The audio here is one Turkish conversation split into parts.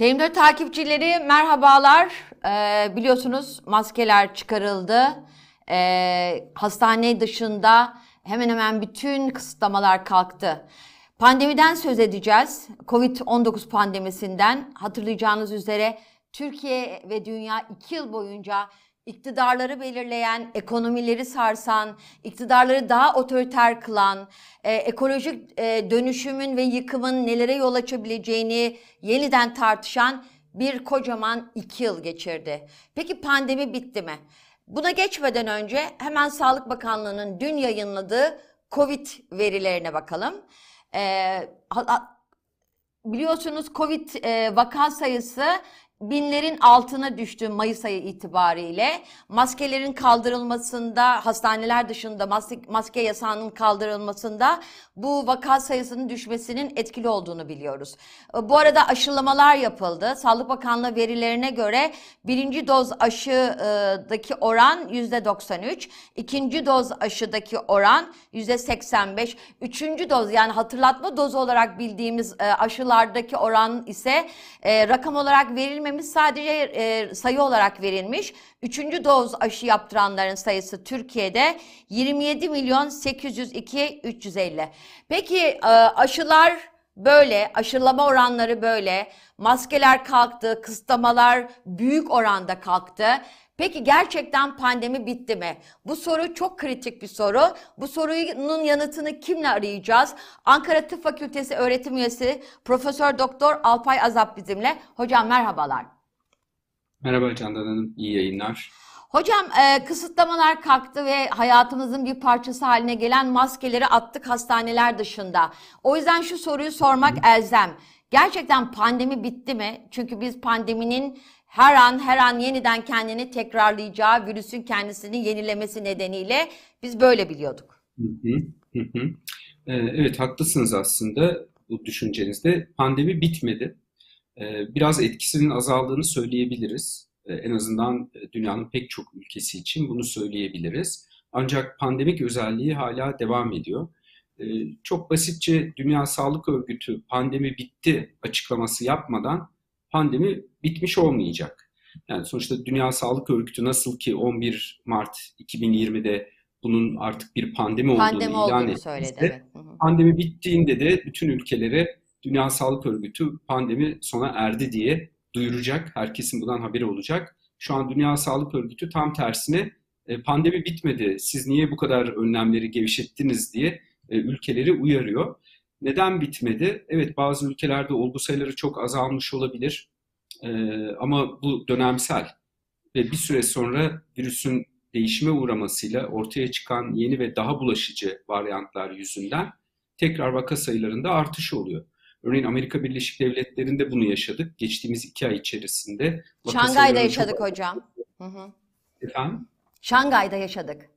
TM4 takipçileri merhabalar. Ee, biliyorsunuz maskeler çıkarıldı. Ee, hastane dışında hemen hemen bütün kısıtlamalar kalktı. Pandemiden söz edeceğiz. Covid-19 pandemisinden hatırlayacağınız üzere Türkiye ve dünya iki yıl boyunca iktidarları belirleyen, ekonomileri sarsan, iktidarları daha otoriter kılan, e, ekolojik e, dönüşümün ve yıkımın nelere yol açabileceğini yeniden tartışan bir kocaman iki yıl geçirdi. Peki pandemi bitti mi? Buna geçmeden önce hemen Sağlık Bakanlığı'nın dün yayınladığı Covid verilerine bakalım. E, biliyorsunuz Covid e, vaka sayısı binlerin altına düştü Mayıs ayı itibariyle. Maskelerin kaldırılmasında, hastaneler dışında maske, maske yasağının kaldırılmasında bu vaka sayısının düşmesinin etkili olduğunu biliyoruz. Bu arada aşılamalar yapıldı. Sağlık Bakanlığı verilerine göre birinci doz aşıdaki oran yüzde 93, ikinci doz aşıdaki oran yüzde 85, üçüncü doz yani hatırlatma dozu olarak bildiğimiz e, aşılardaki oran ise e, rakam olarak verilmedi verilmemiz sadece e, sayı olarak verilmiş. Üçüncü doz aşı yaptıranların sayısı Türkiye'de 27 milyon 802 350. Peki e, aşılar böyle, aşılama oranları böyle, maskeler kalktı, kısıtlamalar büyük oranda kalktı. Peki gerçekten pandemi bitti mi? Bu soru çok kritik bir soru. Bu sorunun yanıtını kimle arayacağız? Ankara Tıp Fakültesi öğretim üyesi Profesör Doktor Alpay Azap bizimle. Hocam merhabalar. Merhaba Candan Hanım, iyi yayınlar. Hocam e, kısıtlamalar kalktı ve hayatımızın bir parçası haline gelen maskeleri attık hastaneler dışında. O yüzden şu soruyu sormak elzem. Gerçekten pandemi bitti mi? Çünkü biz pandeminin her an her an yeniden kendini tekrarlayacağı virüsün kendisini yenilemesi nedeniyle biz böyle biliyorduk. Hı hı, hı. Ee, evet haklısınız aslında bu düşüncenizde. Pandemi bitmedi. Ee, biraz etkisinin azaldığını söyleyebiliriz. Ee, en azından e, dünyanın pek çok ülkesi için bunu söyleyebiliriz. Ancak pandemik özelliği hala devam ediyor. Çok basitçe Dünya Sağlık Örgütü pandemi bitti açıklaması yapmadan pandemi bitmiş olmayacak. Yani sonuçta Dünya Sağlık Örgütü nasıl ki 11 Mart 2020'de bunun artık bir pandemi, pandemi olduğunu ilan etti. Söyledi, evet. Pandemi bittiğinde de bütün ülkelere Dünya Sağlık Örgütü pandemi sona erdi diye duyuracak. Herkesin bundan haberi olacak. Şu an Dünya Sağlık Örgütü tam tersine e, pandemi bitmedi, siz niye bu kadar önlemleri gevşettiniz diye e, ülkeleri uyarıyor. Neden bitmedi? Evet bazı ülkelerde olgu sayıları çok azalmış olabilir ee, ama bu dönemsel ve bir süre sonra virüsün değişime uğramasıyla ortaya çıkan yeni ve daha bulaşıcı varyantlar yüzünden tekrar vaka sayılarında artış oluyor. Örneğin Amerika Birleşik Devletleri'nde bunu yaşadık. Geçtiğimiz iki ay içerisinde. Şangay'da yaşadık çok... hocam. Hı hı. Efendim? Şangay'da yaşadık.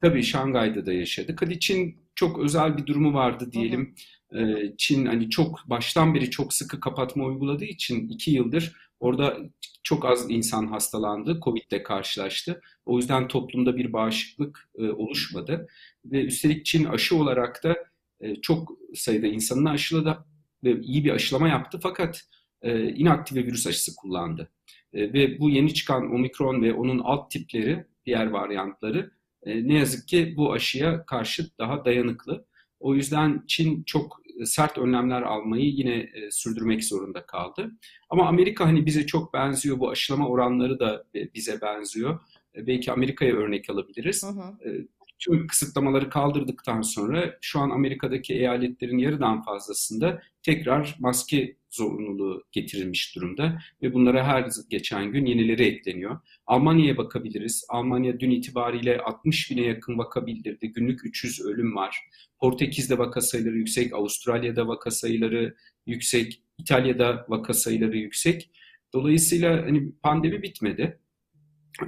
Tabii Şangay'da da yaşadık. Hadi Çin çok özel bir durumu vardı diyelim. Hı hı. Ee, Çin hani çok baştan beri çok sıkı kapatma uyguladığı için iki yıldır orada çok az insan hastalandı, Covid'le karşılaştı. O yüzden toplumda bir bağışıklık e, oluşmadı. Ve üstelik Çin aşı olarak da e, çok sayıda insanını aşıladı ve iyi bir aşılama yaptı fakat e, inaktive virüs aşısı kullandı. Ve bu yeni çıkan omikron ve onun alt tipleri, diğer varyantları ne yazık ki bu aşıya karşı daha dayanıklı. O yüzden Çin çok sert önlemler almayı yine e, sürdürmek zorunda kaldı. Ama Amerika hani bize çok benziyor. Bu aşılama oranları da e, bize benziyor. E, belki Amerika'ya örnek alabiliriz. Hı hı. E, tüm kısıtlamaları kaldırdıktan sonra şu an Amerika'daki eyaletlerin yarıdan fazlasında tekrar maske zorunluluğu getirilmiş durumda ve bunlara her geçen gün yenileri ekleniyor. Almanya'ya bakabiliriz. Almanya dün itibariyle 60 bine yakın vaka bildirdi. Günlük 300 ölüm var. Portekiz'de vaka sayıları yüksek, Avustralya'da vaka sayıları yüksek, İtalya'da vaka sayıları yüksek. Dolayısıyla hani pandemi bitmedi.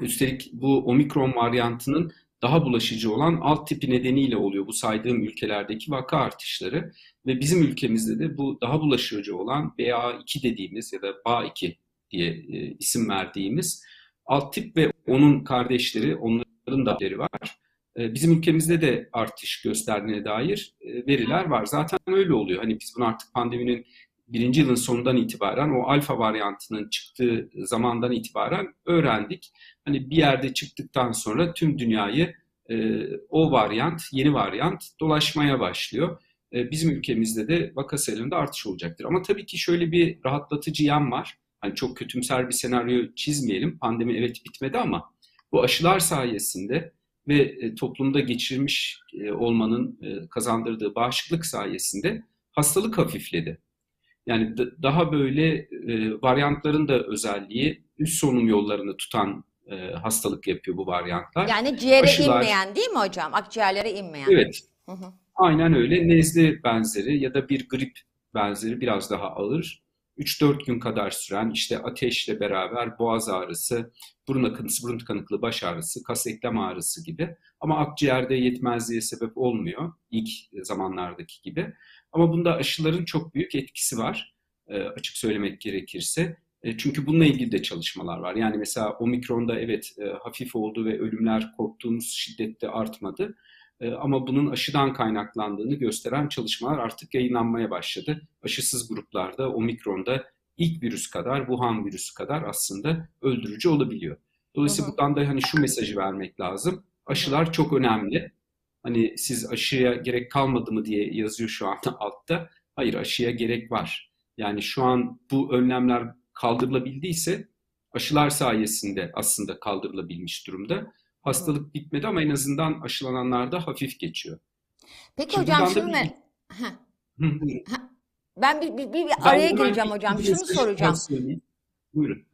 Üstelik bu omikron varyantının daha bulaşıcı olan alt tipi nedeniyle oluyor bu saydığım ülkelerdeki vaka artışları. Ve bizim ülkemizde de bu daha bulaşıcı olan BA2 dediğimiz ya da BA2 diye e, isim verdiğimiz alt tip ve onun kardeşleri, onların da var. E, bizim ülkemizde de artış gösterdiğine dair e, veriler var. Zaten öyle oluyor. Hani biz bunu artık pandeminin birinci yılın sonundan itibaren o alfa varyantının çıktığı zamandan itibaren öğrendik. Hani bir yerde çıktıktan sonra tüm dünyayı e, o varyant, yeni varyant dolaşmaya başlıyor. E, bizim ülkemizde de vaka sayılarında artış olacaktır. Ama tabii ki şöyle bir rahatlatıcı yan var. Hani çok kötümser bir senaryo çizmeyelim. Pandemi evet bitmedi ama bu aşılar sayesinde ve e, toplumda geçirmiş e, olmanın e, kazandırdığı bağışıklık sayesinde hastalık hafifledi. Yani daha böyle varyantların da özelliği üst solunum yollarını tutan hastalık yapıyor bu varyantlar. Yani ciğere Aşılar, inmeyen değil mi hocam? Akciğerlere inmeyen. Evet. Hı hı. Aynen öyle. Nezle benzeri ya da bir grip benzeri biraz daha ağır. 3-4 gün kadar süren işte ateşle beraber boğaz ağrısı, burun akıntısı, burun tıkanıklığı, baş ağrısı, kas eklem ağrısı gibi. Ama akciğerde yetmezliğe sebep olmuyor ilk zamanlardaki gibi. Ama bunda aşıların çok büyük etkisi var e, açık söylemek gerekirse. E, çünkü bununla ilgili de çalışmalar var. Yani mesela omikronda evet e, hafif oldu ve ölümler korktuğumuz şiddette artmadı. Ama bunun aşıdan kaynaklandığını gösteren çalışmalar artık yayınlanmaya başladı. Aşısız gruplarda omikronda ilk virüs kadar, Wuhan virüsü kadar aslında öldürücü olabiliyor. Dolayısıyla hı. buradan da hani şu mesajı vermek lazım. Aşılar çok önemli. Hani siz aşıya gerek kalmadı mı diye yazıyor şu anda altta. Hayır aşıya gerek var. Yani şu an bu önlemler kaldırılabildiyse aşılar sayesinde aslında kaldırılabilmiş durumda. Hastalık bitmedi ama en azından aşılananlarda hafif geçiyor. Peki Şimdi hocam şunu bir... ben bir, bir, bir, araya gireceğim hocam. Şunu soracağım. Buyurun.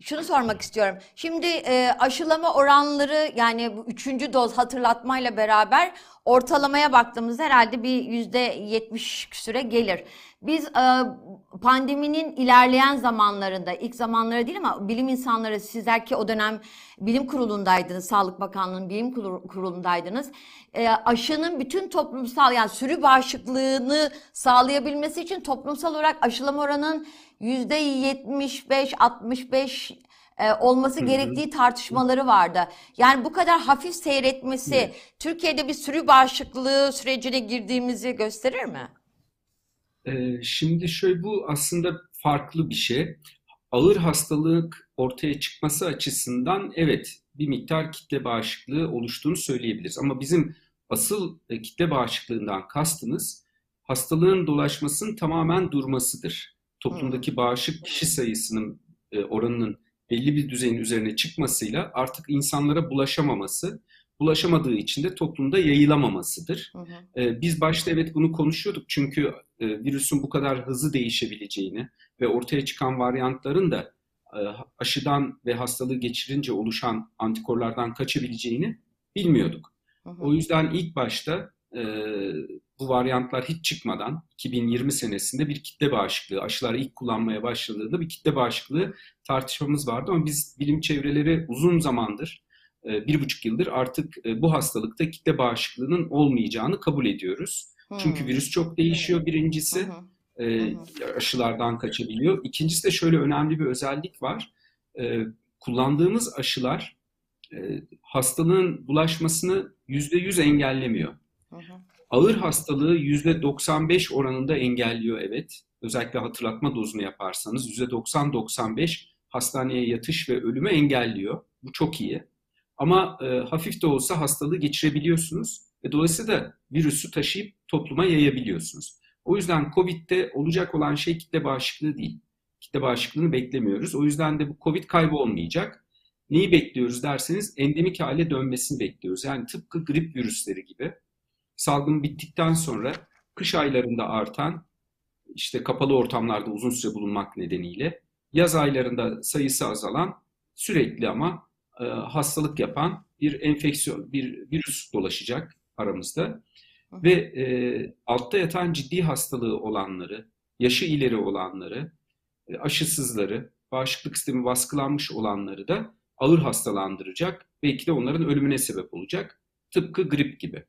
Şunu sormak istiyorum. Şimdi e, aşılama oranları yani bu üçüncü doz hatırlatmayla beraber ortalamaya baktığımızda herhalde bir yüzde yetmiş süre gelir. Biz e, pandeminin ilerleyen zamanlarında, ilk zamanları değil ama bilim insanları sizler ki o dönem bilim kurulundaydınız, Sağlık Bakanlığı'nın bilim kurulundaydınız. E, aşının bütün toplumsal yani sürü bağışıklığını sağlayabilmesi için toplumsal olarak aşılama oranının yüzde yetmiş beş, altmış beş e, olması gerektiği tartışmaları vardı. Yani bu kadar hafif seyretmesi evet. Türkiye'de bir sürü bağışıklığı sürecine girdiğimizi gösterir mi? Ee, şimdi şöyle bu aslında farklı bir şey. Ağır hastalık ortaya çıkması açısından evet bir miktar kitle bağışıklığı oluştuğunu söyleyebiliriz. Ama bizim asıl e, kitle bağışıklığından kastımız hastalığın dolaşmasının tamamen durmasıdır. Toplumdaki bağışık kişi sayısının e, oranının belli bir düzeyin üzerine çıkmasıyla artık insanlara bulaşamaması, bulaşamadığı için de toplumda yayılamamasıdır. Hı hı. Ee, biz başta evet bunu konuşuyorduk çünkü e, virüsün bu kadar hızlı değişebileceğini ve ortaya çıkan varyantların da e, aşıdan ve hastalığı geçirince oluşan antikorlardan kaçabileceğini bilmiyorduk. Hı. O yüzden ilk başta e, bu varyantlar hiç çıkmadan 2020 senesinde bir kitle bağışıklığı, aşılar ilk kullanmaya başladığında bir kitle bağışıklığı tartışmamız vardı ama biz bilim çevreleri uzun zamandır, e, bir buçuk yıldır artık e, bu hastalıkta kitle bağışıklığının olmayacağını kabul ediyoruz. Hmm. Çünkü virüs çok değişiyor birincisi, hmm. E, aşılardan kaçabiliyor. İkincisi de şöyle önemli bir özellik var. Kullandığımız aşılar hastalığın bulaşmasını %100 engellemiyor. Ağır hastalığı %95 oranında engelliyor evet. Özellikle hatırlatma dozunu yaparsanız %90-95 hastaneye yatış ve ölümü engelliyor. Bu çok iyi. Ama e, hafif de olsa hastalığı geçirebiliyorsunuz ve dolayısıyla da virüsü taşıyıp topluma yayabiliyorsunuz. O yüzden COVID'de olacak olan şey kitle bağışıklığı değil. Kitle bağışıklığını beklemiyoruz. O yüzden de bu COVID kaybı olmayacak. Neyi bekliyoruz derseniz endemik hale dönmesini bekliyoruz. Yani tıpkı grip virüsleri gibi salgın bittikten sonra kış aylarında artan işte kapalı ortamlarda uzun süre bulunmak nedeniyle yaz aylarında sayısı azalan sürekli ama e, hastalık yapan bir enfeksiyon, bir virüs dolaşacak aramızda. Ve e, altta yatan ciddi hastalığı olanları, yaşı ileri olanları, e, aşısızları, bağışıklık sistemi baskılanmış olanları da ağır hastalandıracak. Belki de onların ölümüne sebep olacak. Tıpkı grip gibi.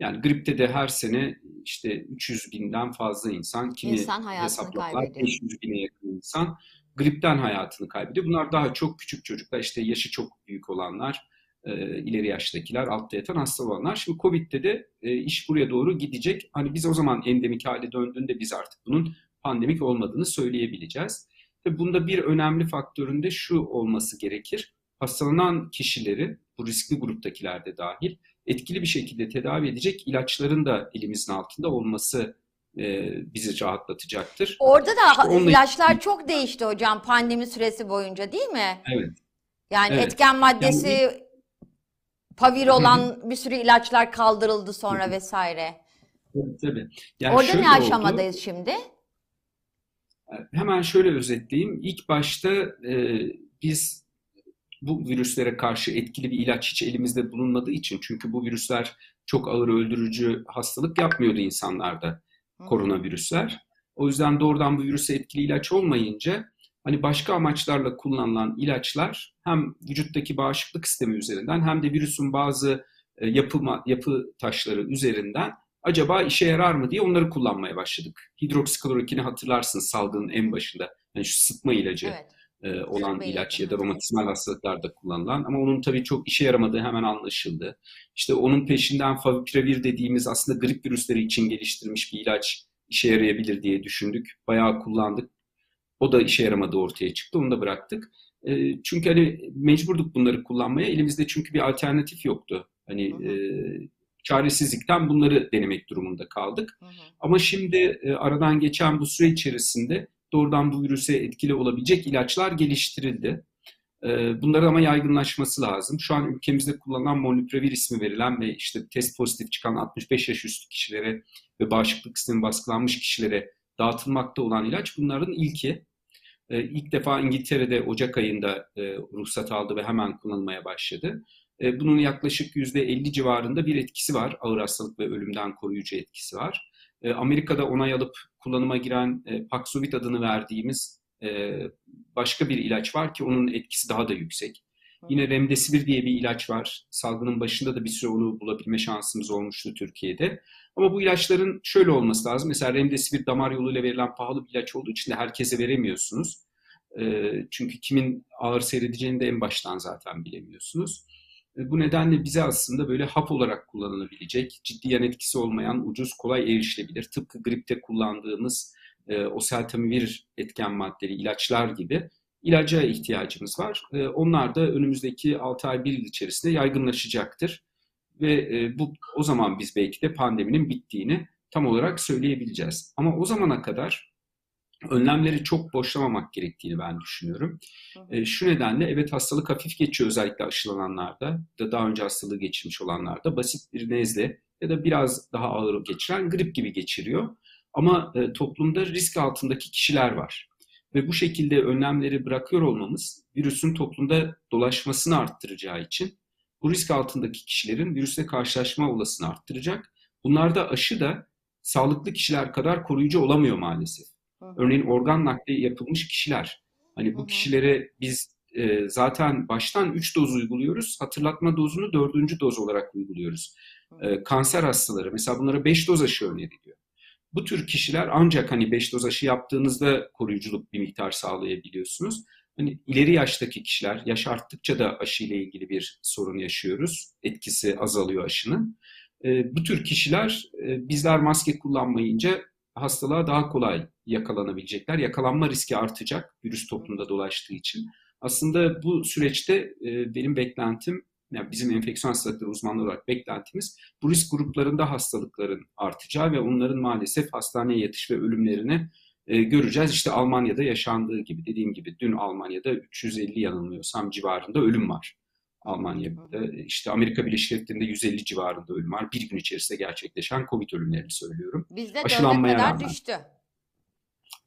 Yani gripte de her sene işte 300 binden fazla insan, kimi insan hesaplar 500 bine yakın insan gripten hayatını kaybediyor. Bunlar daha çok küçük çocuklar, işte yaşı çok büyük olanlar, e, ileri yaştakiler, altta yatan hasta olanlar. Şimdi Covid'de de e, iş buraya doğru gidecek. Hani biz o zaman endemik hale döndüğünde biz artık bunun pandemik olmadığını söyleyebileceğiz. Ve bunda bir önemli faktörün de şu olması gerekir. Hastalanan kişileri, bu riskli gruptakilerde dahil, etkili bir şekilde tedavi edecek ilaçların da elimizin altında olması e, bizi rahatlatacaktır. Orada da İşte onunla- ilaçlar çok değişti hocam pandemi süresi boyunca değil mi? Evet. Yani Evet. etken maddesi Yani pavir olan bir sürü ilaçlar kaldırıldı sonra vesaire. Tabii, tabii. Yani Orada ne oldu. aşamadayız şimdi? Hemen şöyle özetleyeyim. İlk başta e, biz bu virüslere karşı etkili bir ilaç hiç elimizde bulunmadığı için çünkü bu virüsler çok ağır öldürücü hastalık yapmıyordu insanlarda Hı. koronavirüsler. O yüzden doğrudan bu virüse etkili ilaç olmayınca hani başka amaçlarla kullanılan ilaçlar hem vücuttaki bağışıklık sistemi üzerinden hem de virüsün bazı e, yapı, ma- yapı taşları üzerinden acaba işe yarar mı diye onları kullanmaya başladık. Hidroksiklorokini hatırlarsınız salgının en başında. Yani şu sıtma ilacı Evet. e, olan Sıtma ilaç ya da romatizmal hastalıklarda kullanılan ama onun tabii çok işe yaramadığı hemen anlaşıldı. İşte onun peşinden favipiravir dediğimiz aslında grip virüsleri için geliştirilmiş bir ilaç işe yarayabilir diye düşündük. Bayağı kullandık. O da işe yaramadı ortaya çıktı. Onu da bıraktık. E, çünkü hani mecburduk bunları kullanmaya. Elimizde çünkü bir alternatif yoktu. Hani Hı hı. e, çaresizlikten bunları denemek durumunda kaldık. Hı hı. Ama şimdi e, aradan geçen bu süre içerisinde doğrudan bu virüse etkili olabilecek ilaçlar geliştirildi. E, bunların ama yaygınlaşması lazım. Şu an ülkemizde kullanılan molnupiravir ismi verilen ve işte test pozitif çıkan 65 yaş üstü kişilere ve bağışıklık sistemi baskılanmış kişilere dağıtılmakta olan ilaç bunların ilki. E, ilk defa İngiltere'de Ocak ayında e, ruhsat aldı ve hemen kullanılmaya başladı. E, bunun yaklaşık %50 civarında bir etkisi var. Ağır hastalık ve ölümden koruyucu etkisi var. E, Amerika'da onay alıp kullanıma giren e, Paxlovid adını verdiğimiz e, başka bir ilaç var ki onun etkisi daha da yüksek. Yine Remdesivir diye bir ilaç var. Salgının başında da bir süre onu bulabilme şansımız olmuştu Türkiye'de. Ama bu ilaçların şöyle olması lazım. Mesela Remdesivir damar yoluyla verilen pahalı bir ilaç olduğu için de herkese veremiyorsunuz. E, çünkü kimin ağır seyredeceğini de en baştan zaten bilemiyorsunuz. E, Bu nedenle bize aslında böyle hap olarak kullanılabilecek, ciddi yan etkisi olmayan, ucuz, kolay erişilebilir, tıpkı gripte kullandığımız e, oseltamivir etken maddeleri, ilaçlar gibi ilaca ihtiyacımız var. E, onlar da önümüzdeki 6 ay 1 yıl içerisinde yaygınlaşacaktır. Ve e, bu o zaman biz belki de pandeminin bittiğini tam olarak söyleyebileceğiz. Ama o zamana kadar önlemleri çok boşlamamak gerektiğini ben düşünüyorum. E, şu nedenle evet hastalık hafif geçiyor özellikle aşılananlarda da daha önce hastalığı geçirmiş olanlarda basit bir nezle ya da biraz daha ağır geçiren grip gibi geçiriyor. Ama e, toplumda risk altındaki kişiler var. Ve bu şekilde önlemleri bırakıyor olmamız virüsün toplumda dolaşmasını arttıracağı için bu risk altındaki kişilerin virüsle karşılaşma olasılığını arttıracak. Bunlarda aşı da sağlıklı kişiler kadar koruyucu olamıyor maalesef. Hı. Örneğin organ nakli yapılmış kişiler. Hani Hı bu hı. kişilere biz e, zaten baştan 3 doz uyguluyoruz. Hatırlatma dozunu 4. doz olarak uyguluyoruz. E, kanser hastaları mesela bunlara 5 doz aşı öneriliyor. Bu tür kişiler ancak hani 5 doz aşı yaptığınızda koruyuculuk bir miktar sağlayabiliyorsunuz. Hani ileri yaştaki kişiler, yaş arttıkça da aşı ile ilgili bir sorun yaşıyoruz. Etkisi azalıyor aşının. E, bu tür kişiler e, bizler maske kullanmayınca hastalığa daha kolay yakalanabilecekler. Yakalanma riski artacak virüs toplumda dolaştığı için. Aslında bu süreçte e, benim beklentim, yani bizim enfeksiyon hastalıkları uzmanları olarak beklentimiz bu risk gruplarında hastalıkların artacağı ve onların maalesef hastaneye yatış ve ölümlerini e, göreceğiz. İşte Almanya'da yaşandığı gibi dediğim gibi dün Almanya'da 350 yanılmıyorsam civarında ölüm var. Almanya'da işte Amerika Birleşik Devletleri'nde 150 civarında ölüm var. Bir gün içerisinde gerçekleşen Covid ölümlerini söylüyorum. Bizde Aşılanmaya kadar rağmen. düştü.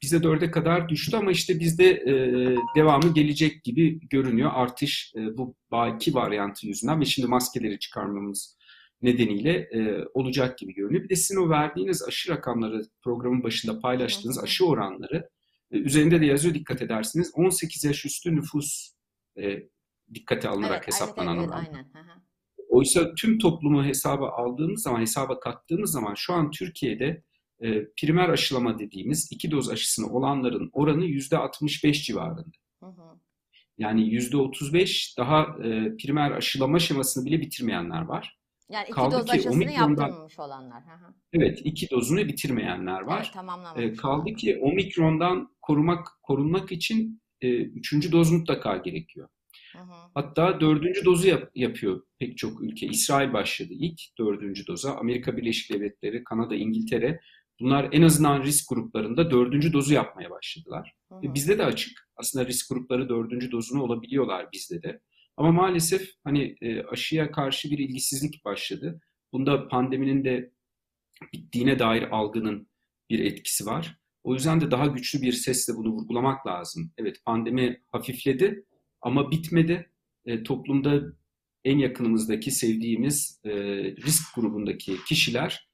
Bizde dörde kadar düştü ama işte bizde e, devamı gelecek gibi görünüyor. Artış e, bu iki varyantı yüzünden ve şimdi maskeleri çıkarmamız nedeniyle e, olacak gibi görünüyor. Bir de sizin o verdiğiniz aşı rakamları programın başında paylaştığınız aşı oranları e, üzerinde de yazıyor dikkat edersiniz. 18 yaş üstü nüfus e, dikkate alınarak Evet, hesaplanan evet, oran. aynen. Oysa tüm toplumu hesaba aldığımız zaman, hesaba kattığımız zaman şu an Türkiye'de e, primer aşılama dediğimiz iki doz aşısını olanların oranı yüzde 65 civarında. Hı hı. Yani yüzde 35 daha e, primer aşılama şemasını bile bitirmeyenler var. Yani iki Kaldı doz ki aşısını omikrondan yaptırmamış olanlar. Hı hı. evet iki dozunu bitirmeyenler Evet, var. E, tamamlamamış kaldı olanlar. ki omikrondan korumak korunmak için e, üçüncü doz mutlaka gerekiyor. Hı hı. Hatta dördüncü dozu yap- yapıyor pek çok ülke. İsrail başladı ilk dördüncü doza. Amerika Birleşik Devletleri, Kanada, İngiltere bunlar en azından risk gruplarında dördüncü dozu yapmaya başladılar. Hı hı. bizde de açık. Aslında risk grupları dördüncü dozunu olabiliyorlar bizde de. Ama maalesef hani e, aşıya karşı bir ilgisizlik başladı. Bunda pandeminin de bittiğine dair algının bir etkisi var. O yüzden de daha güçlü bir sesle bunu vurgulamak lazım. Evet pandemi hafifledi ama bitmedi. E, toplumda en yakınımızdaki, sevdiğimiz e, risk grubundaki kişiler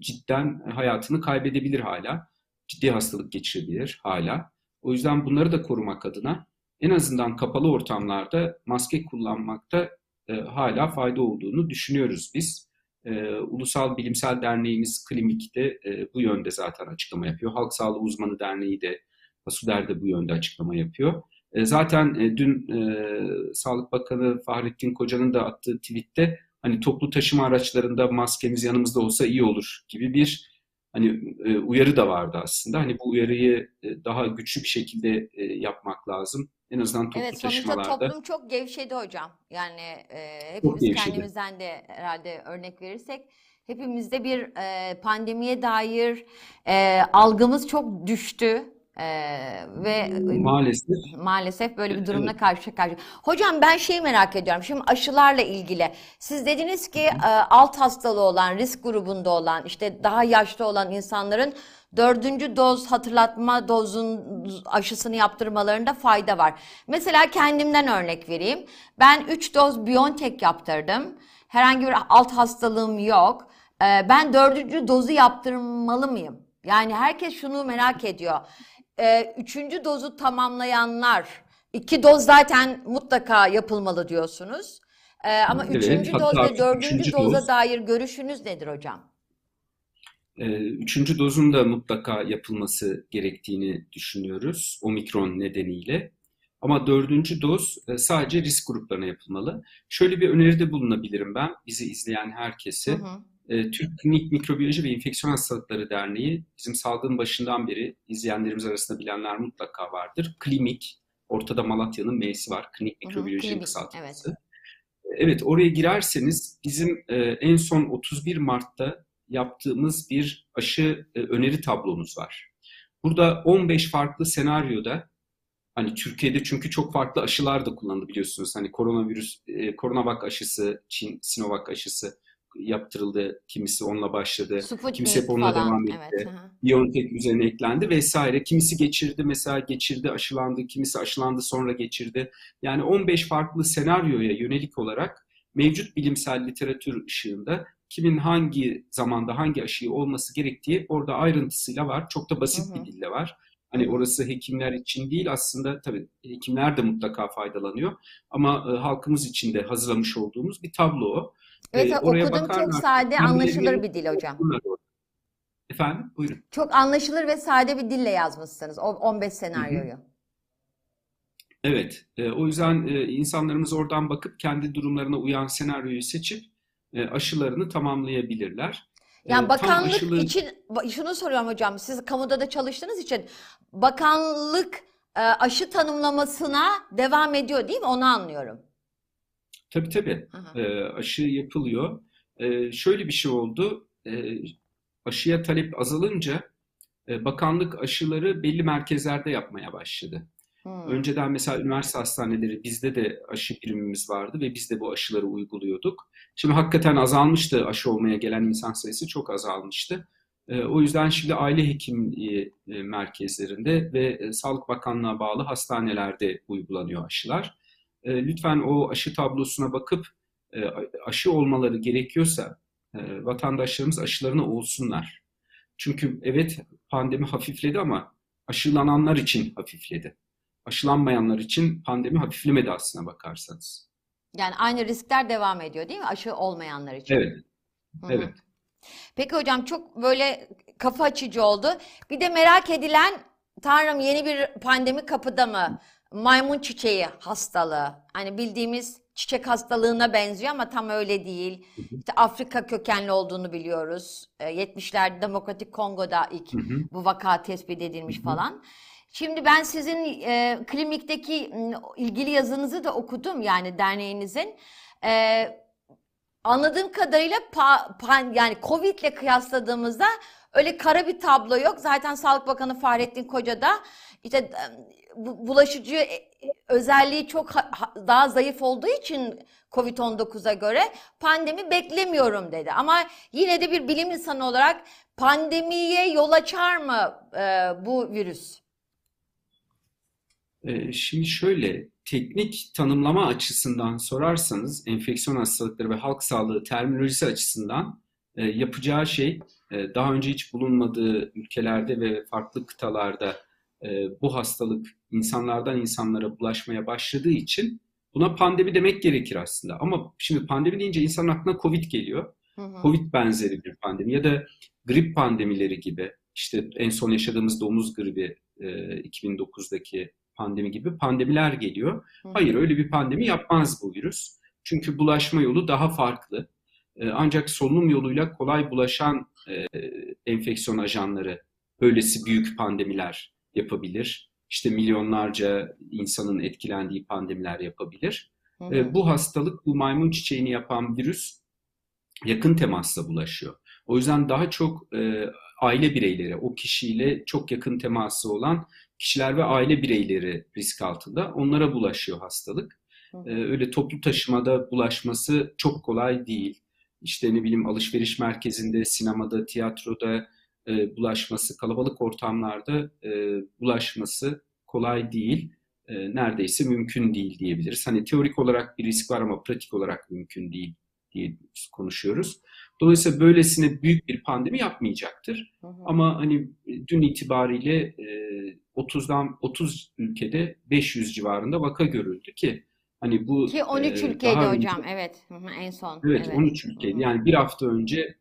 cidden hayatını kaybedebilir hala. Ciddi hastalık geçirebilir hala. O yüzden bunları da korumak adına en azından kapalı ortamlarda maske kullanmakta e, hala fayda olduğunu düşünüyoruz biz. E, Ulusal Bilimsel Derneğimiz Klinik'te e, bu yönde zaten açıklama yapıyor. Halk Sağlığı Uzmanı Derneği de Hasuder de bu yönde açıklama yapıyor. E, zaten e, dün e, Sağlık Bakanı Fahrettin Koca'nın da attığı tweette hani toplu taşıma araçlarında maskemiz yanımızda olsa iyi olur gibi bir hani e, uyarı da vardı aslında. Hani bu uyarıyı e, daha güçlü bir şekilde e, yapmak lazım. En azından toplu Evet, taşımalarda. toplum çok gevşedi hocam. Yani e, hepimiz kendimizden de herhalde örnek verirsek, hepimizde bir e, pandemiye dair e, algımız çok düştü. E, ve Maalesef Maalesef böyle bir durumla Evet. karşı karşıya. Hocam ben şeyi merak ediyorum. Şimdi aşılarla ilgili. Siz dediniz ki e, alt hastalığı olan, risk grubunda olan, işte daha yaşlı olan insanların dördüncü doz hatırlatma dozun aşısını yaptırmalarında fayda var. Mesela kendimden örnek vereyim. Ben 3 doz BioNTech yaptırdım. Herhangi bir alt hastalığım yok. E, Ben dördüncü dozu yaptırmalı mıyım? Yani herkes şunu merak ediyor. Ee, üçüncü dozu tamamlayanlar, iki doz zaten mutlaka yapılmalı diyorsunuz. Ee, ama Evet, üçüncü doz ve dördüncü üçüncü doza doz. dair görüşünüz nedir hocam? e, üçüncü dozun da mutlaka yapılması gerektiğini düşünüyoruz omikron nedeniyle. Ama dördüncü doz e, sadece risk gruplarına yapılmalı. Şöyle bir öneride bulunabilirim ben bizi izleyen herkese. Hı hı. E, Türk Klinik Mikrobiyoloji ve İnfeksiyon Hastalıkları Derneği bizim salgının başından beri izleyenlerimiz arasında bilenler mutlaka vardır. Klimik, ortada Malatya'nın M'si var. Klinik klinik, kısaltması. Evet, oraya girerseniz bizim e, en son 31 Mart'ta yaptığımız bir aşı e, öneri tablomuz var. Burada 15 farklı senaryoda hani Türkiye'de çünkü çok farklı aşılar da kullanıldı biliyorsunuz. Hani koronavirüs, e, koronavak aşısı, Çin Sinovac aşısı yaptırıldı. Kimisi onunla başladı. Sputnik Kimisi hep onunla falan. devam etti. Evet. hı. BioNTech üzerine eklendi vesaire. Kimisi geçirdi mesela geçirdi aşılandı, kimisi aşılandı sonra geçirdi. Yani 15 farklı senaryoya yönelik olarak mevcut bilimsel literatür ışığında kimin hangi zamanda hangi aşıyı olması gerektiği orada ayrıntısıyla var. Çok da basit Hı hı. bir dille var. Hani orası hekimler için değil aslında tabii hekimler de mutlaka faydalanıyor ama e, halkımız için de hazırlamış olduğumuz bir tablo o. Evet, E, oraya okudum çok bakarlar. sade, Kendilerini anlaşılır bir dil hocam. Efendim buyurun. Çok anlaşılır ve sade bir dille yazmışsınız o 15 senaryoyu. Evet, e, o yüzden e, insanlarımız oradan bakıp kendi durumlarına uyan senaryoyu seçip e, aşılarını tamamlayabilirler. Yani bakanlık aşılı için şunu soruyorum hocam. Siz kamuda da çalıştığınız için bakanlık e, aşı tanımlamasına devam ediyor değil mi? Onu anlıyorum. tabii tabii hı. e, aşı yapılıyor. E, şöyle bir şey oldu, e, aşıya talep azalınca e, bakanlık aşıları belli merkezlerde yapmaya başladı. Hmm. Önceden mesela üniversite hastaneleri bizde de aşı birimimiz vardı ve biz de bu aşıları uyguluyorduk. Şimdi hakikaten azalmıştı aşı olmaya gelen insan sayısı çok azalmıştı. E, o yüzden şimdi aile hekimliği e, merkezlerinde ve e, Sağlık Bakanlığı'na bağlı hastanelerde uygulanıyor aşılar. E, lütfen o aşı tablosuna bakıp e, aşı olmaları gerekiyorsa vatandaşlarımız aşılarını olsunlar. Çünkü evet pandemi hafifledi ama aşılananlar için hafifledi aşılanmayanlar için pandemi hafiflemedi aslına bakarsanız. Yani aynı riskler devam ediyor değil mi? Aşı olmayanlar için. Evet, Hı hı. evet. Peki hocam çok böyle kafa açıcı oldu. Bir de merak edilen Tanrım yeni bir pandemi kapıda mı? Maymun çiçeği hastalığı. Hani bildiğimiz çiçek hastalığına benziyor ama tam öyle değil. İşte Afrika kökenli olduğunu biliyoruz. E, 70'lerde Demokratik Kongo'da ilk Hı hı. bu vaka tespit edilmiş falan. Şimdi ben sizin e, klinikteki ilgili yazınızı da okudum yani derneğinizin. E, anladığım kadarıyla pa- pan- yani Covid ile kıyasladığımızda öyle kara bir tablo yok. Zaten Sağlık Bakanı Fahrettin Koca da işte bu- bulaşıcı e, özelliği çok ha- ha- daha zayıf olduğu için Covid-19'a göre pandemi beklemiyorum dedi. Ama yine de bir bilim insanı olarak pandemiye yol açar mı e, bu virüs? Ee, Şimdi şöyle teknik tanımlama açısından sorarsanız enfeksiyon hastalıkları ve halk sağlığı terminolojisi açısından e, yapacağı şey e, daha önce hiç bulunmadığı ülkelerde ve farklı kıtalarda e, bu hastalık insanlardan insanlara bulaşmaya başladığı için buna pandemi demek gerekir aslında. Ama şimdi pandemi deyince insanın aklına Covid geliyor. Hı hı. Covid benzeri bir pandemi ya da grip pandemileri gibi işte en son yaşadığımız domuz gribi e, 2009'daki pandemi gibi pandemiler geliyor. Hayır öyle bir pandemi yapmaz bu virüs. Çünkü bulaşma yolu daha farklı. E, ancak solunum yoluyla kolay bulaşan e, enfeksiyon ajanları böylesi büyük pandemiler yapabilir. İşte milyonlarca insanın etkilendiği pandemiler yapabilir. Hı hı. E, bu hastalık, bu maymun çiçeğini yapan virüs yakın temasla bulaşıyor. O yüzden daha çok e, aile bireyleri, o kişiyle çok yakın teması olan kişiler ve aile bireyleri risk altında. Onlara bulaşıyor hastalık. Hı hı. E, öyle toplu taşımada bulaşması çok kolay değil. İşte ne bileyim alışveriş merkezinde, sinemada, tiyatroda e, bulaşması, kalabalık ortamlarda e, bulaşması kolay değil. E, neredeyse mümkün değil diyebiliriz. Hani teorik olarak bir risk var ama pratik olarak mümkün değil diye konuşuyoruz. Dolayısıyla böylesine büyük bir pandemi yapmayacaktır. Hı hı. Ama hani dün itibariyle e, 30'dan 30 ülkede 500 civarında vaka görüldü ki hani bu Ki 13 e, ülkeydi daha önce- hocam. Evet. Hı hı, En son. Evet, Evet. 13 Hı ülkeydi. hı. Yani bir hafta önce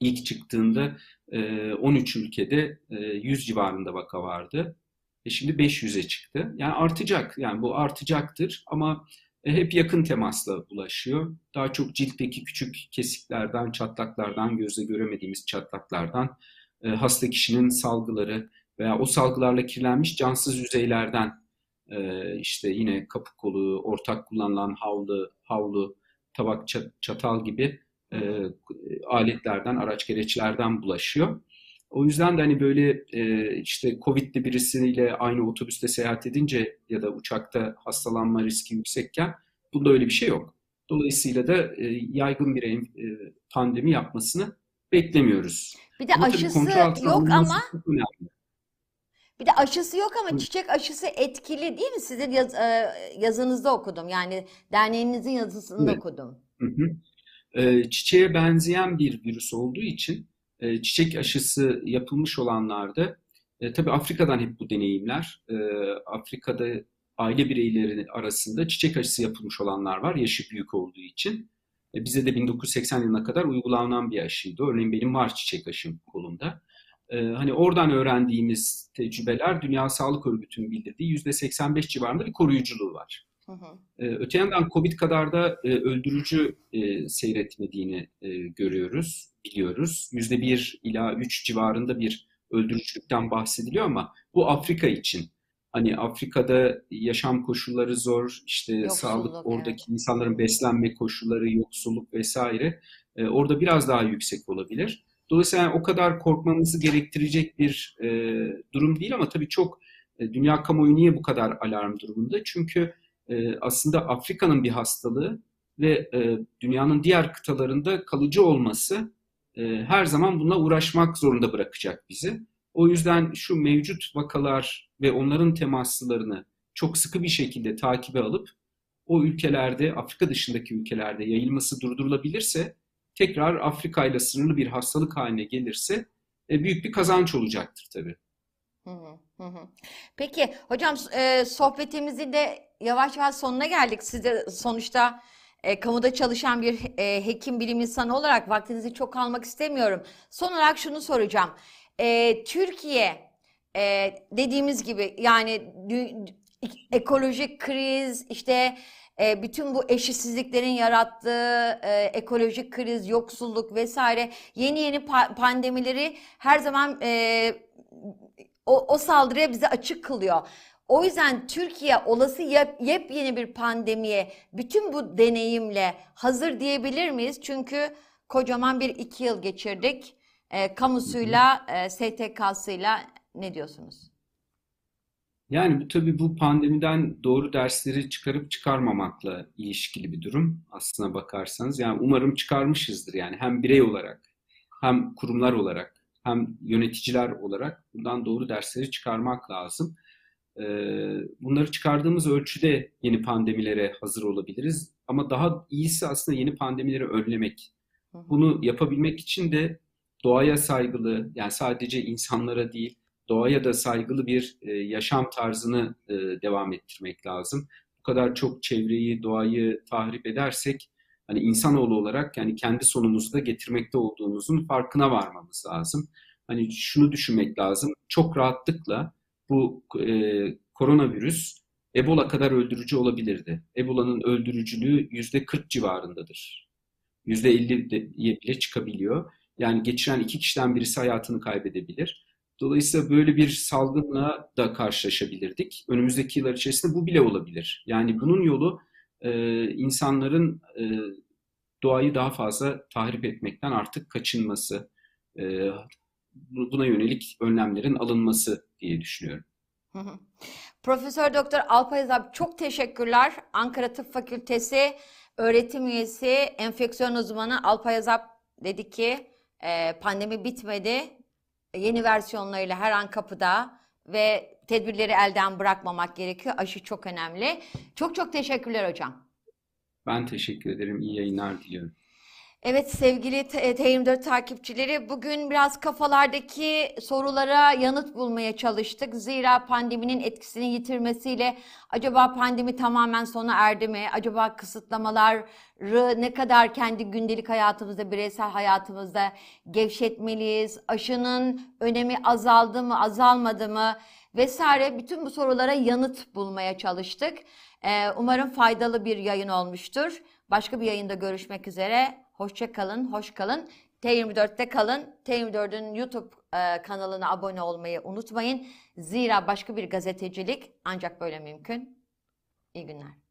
ilk çıktığında e, 13 ülkede e, 100 civarında vaka vardı. E şimdi 500'e çıktı. Yani artacak. Yani bu artacaktır ama e, hep yakın temasla bulaşıyor. Daha çok ciltteki küçük kesiklerden, çatlaklardan, gözle göremediğimiz çatlaklardan, e, hasta kişinin salgıları veya o salgılarla kirlenmiş cansız yüzeylerden e, işte yine kapı kolu, ortak kullanılan havlu, havlu, tabak, çat- çatal gibi e, aletlerden, araç gereçlerden bulaşıyor. O yüzden de hani böyle e, işte Covid'li birisiyle aynı otobüste seyahat edince ya da uçakta hastalanma riski yüksekken bunda öyle bir şey yok. Dolayısıyla da e, yaygın bir e, pandemi yapmasını beklemiyoruz. Bir de tabii aşısı yok ama bir de aşısı yok ama Hı. çiçek aşısı etkili değil mi? Sizin yaz- e, yazınızda okudum. Yani derneğinizin yazısında Evet. okudum. Hı hı. Ee, çiçeğe benzeyen bir virüs olduğu için e, çiçek aşısı yapılmış olanlarda e, tabii Afrika'dan hep bu deneyimler. E, Afrika'da aile bireyleri arasında çiçek aşısı yapılmış olanlar var yaşı büyük olduğu için. E, bize de 1980 yılına kadar uygulanan bir aşıydı. Örneğin benim var çiçek aşım kolumda. E, hani oradan öğrendiğimiz tecrübeler Dünya Sağlık Örgütü'nün bildirdiği %85 civarında bir koruyuculuğu var. Hı hı. Ee, Öte yandan Covid kadar da e, öldürücü e, seyretmediğini e, görüyoruz, biliyoruz. Yüzde bir ila üç civarında bir öldürücülükten bahsediliyor ama bu Afrika için. Hani Afrika'da yaşam koşulları zor, işte Yoksulluk, sağlık, oradaki evet. insanların beslenme koşulları, yoksulluk vesaire e, orada biraz daha yüksek olabilir. Dolayısıyla yani o kadar korkmamızı gerektirecek bir e, durum değil ama tabii çok e, dünya kamuoyu niye bu kadar alarm durumunda? Çünkü e, aslında Afrika'nın bir hastalığı ve e, dünyanın diğer kıtalarında kalıcı olması her zaman bununla uğraşmak zorunda bırakacak bizi. O yüzden şu mevcut vakalar ve onların temaslarını çok sıkı bir şekilde takibe alıp o ülkelerde, Afrika dışındaki ülkelerde yayılması durdurulabilirse tekrar Afrika ile sınırlı bir hastalık haline gelirse e, büyük bir kazanç olacaktır tabii. Peki hocam e, sohbetimizin de yavaş yavaş sonuna geldik. Siz de sonuçta e, kamuda çalışan bir e, hekim bilim insanı olarak vaktinizi çok almak istemiyorum. Son olarak şunu soracağım. E, Türkiye e, dediğimiz gibi yani ekolojik kriz işte e, bütün bu eşitsizliklerin yarattığı e, ekolojik kriz, yoksulluk vesaire yeni yeni pa- pandemileri her zaman e, o, o saldırıya bizi açık kılıyor. O yüzden Türkiye olası yep- yepyeni bir pandemiye bütün bu deneyimle hazır diyebilir miyiz? Çünkü kocaman bir iki yıl geçirdik. E, kamusuyla, e, STK'sıyla ne diyorsunuz? Yani bu tabii bu pandemiden doğru dersleri çıkarıp çıkarmamakla ilişkili bir durum aslına bakarsanız. Yani umarım çıkarmışızdır yani hem birey olarak hem kurumlar olarak hem yöneticiler olarak bundan doğru dersleri çıkarmak lazım. Ee, bunları çıkardığımız ölçüde yeni pandemilere hazır olabiliriz. Ama daha iyisi aslında yeni pandemileri önlemek. Bunu yapabilmek için de doğaya saygılı, yani sadece insanlara değil, doğaya da saygılı bir e, yaşam tarzını e, devam ettirmek lazım. Bu kadar çok çevreyi, doğayı tahrip edersek, hani insanoğlu olarak yani kendi sonumuzu da getirmekte olduğumuzun farkına varmamız lazım. Hani şunu düşünmek lazım, çok rahatlıkla bu e, koronavirüs Ebola kadar öldürücü olabilirdi. Ebola'nın öldürücülüğü yüzde 40 civarındadır. Yüzde 50'ye bile çıkabiliyor. Yani geçiren iki kişiden birisi hayatını kaybedebilir. Dolayısıyla böyle bir salgınla da karşılaşabilirdik. Önümüzdeki yıllar içerisinde bu bile olabilir. Yani bunun yolu e, insanların e, doğayı daha fazla tahrip etmekten artık kaçınması, e, buna yönelik önlemlerin alınması diye düşünüyorum. Hı hı. Profesör Doktor Alpay Azap çok teşekkürler. Ankara Tıp Fakültesi öğretim üyesi, enfeksiyon uzmanı Alpay Azap dedi ki e, pandemi bitmedi. Yeni versiyonlarıyla her an kapıda ve tedbirleri elden bırakmamak gerekiyor. Aşı çok önemli. Çok çok teşekkürler hocam. Ben teşekkür ederim. İyi yayınlar diliyorum. Evet sevgili T- T24 takipçileri bugün biraz kafalardaki sorulara yanıt bulmaya çalıştık. Zira pandeminin etkisini yitirmesiyle acaba pandemi tamamen sona erdi mi? Acaba kısıtlamaları ne kadar kendi gündelik hayatımızda, bireysel hayatımızda gevşetmeliyiz? Aşının önemi azaldı mı, azalmadı mı? Vesaire bütün bu sorulara yanıt bulmaya çalıştık. Ee, umarım faydalı bir yayın olmuştur. Başka bir yayında görüşmek üzere. Hoşça kalın, hoş kalın. T24'te kalın. T24'ün YouTube e, kanalına abone olmayı unutmayın. Zira başka bir gazetecilik ancak böyle mümkün. İyi günler.